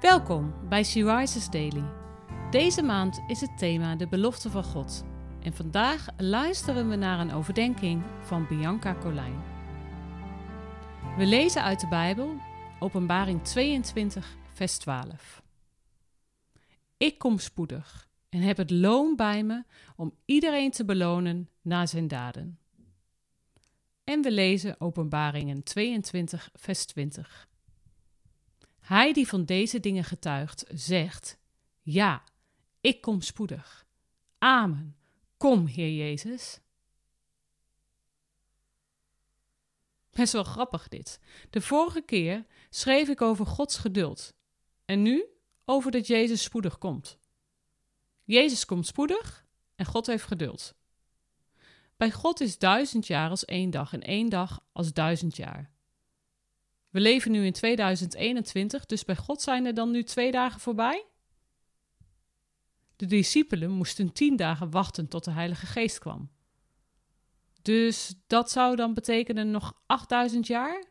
Welkom bij She Rises Daily. Deze maand is het thema de belofte van God. En vandaag luisteren we naar een overdenking van Bianca Colijn. We lezen uit de Bijbel, Openbaring 22, vers 12. Ik kom spoedig en heb het loon bij me om iedereen te belonen naar zijn daden. En we lezen Openbaringen 22, vers 20. Hij die van deze dingen getuigt, zegt: Ja, ik kom spoedig. Amen. Kom, Heer Jezus. Best wel grappig dit. De vorige keer schreef ik over Gods geduld. En nu over dat Jezus spoedig komt. Jezus komt spoedig en God heeft geduld. Bij God is duizend jaar als één dag en één dag als duizend jaar. We leven nu in 2021, dus bij God zijn er dan nu twee dagen voorbij? De discipelen moesten tien dagen wachten tot de Heilige Geest kwam. Dus dat zou dan betekenen nog 8000 jaar?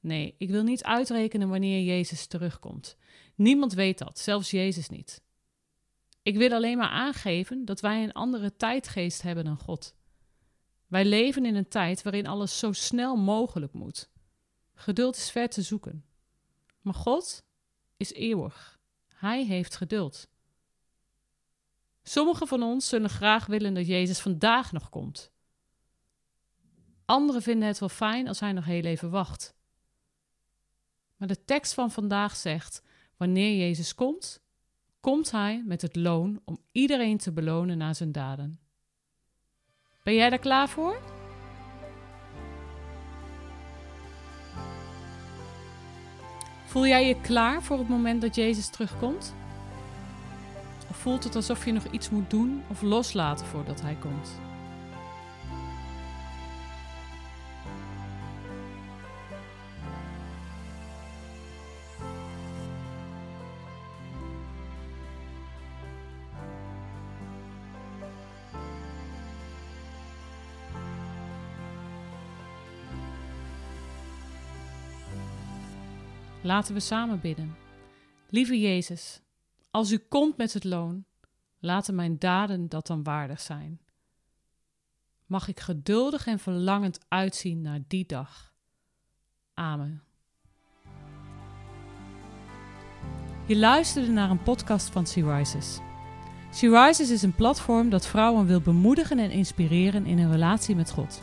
Nee, ik wil niet uitrekenen wanneer Jezus terugkomt. Niemand weet dat, zelfs Jezus niet. Ik wil alleen maar aangeven dat wij een andere tijdgeest hebben dan God. Wij leven in een tijd waarin alles zo snel mogelijk moet. Geduld is ver te zoeken. Maar God is eeuwig. Hij heeft geduld. Sommigen van ons zullen graag willen dat Jezus vandaag nog komt. Anderen vinden het wel fijn als hij nog heel even wacht. Maar de tekst van vandaag zegt: wanneer Jezus komt, komt hij met het loon om iedereen te belonen naar zijn daden. Ben jij daar klaar voor? Voel jij je klaar voor het moment dat Jezus terugkomt? Of voelt het alsof je nog iets moet doen of loslaten voordat Hij komt? Laten we samen bidden. Lieve Jezus, als u komt met het loon, laten mijn daden dat dan waardig zijn. Mag ik geduldig en verlangend uitzien naar die dag. Amen. Je luisterde naar een podcast van Sea Rises. Sea Rises is een platform dat vrouwen wil bemoedigen en inspireren in hun relatie met God.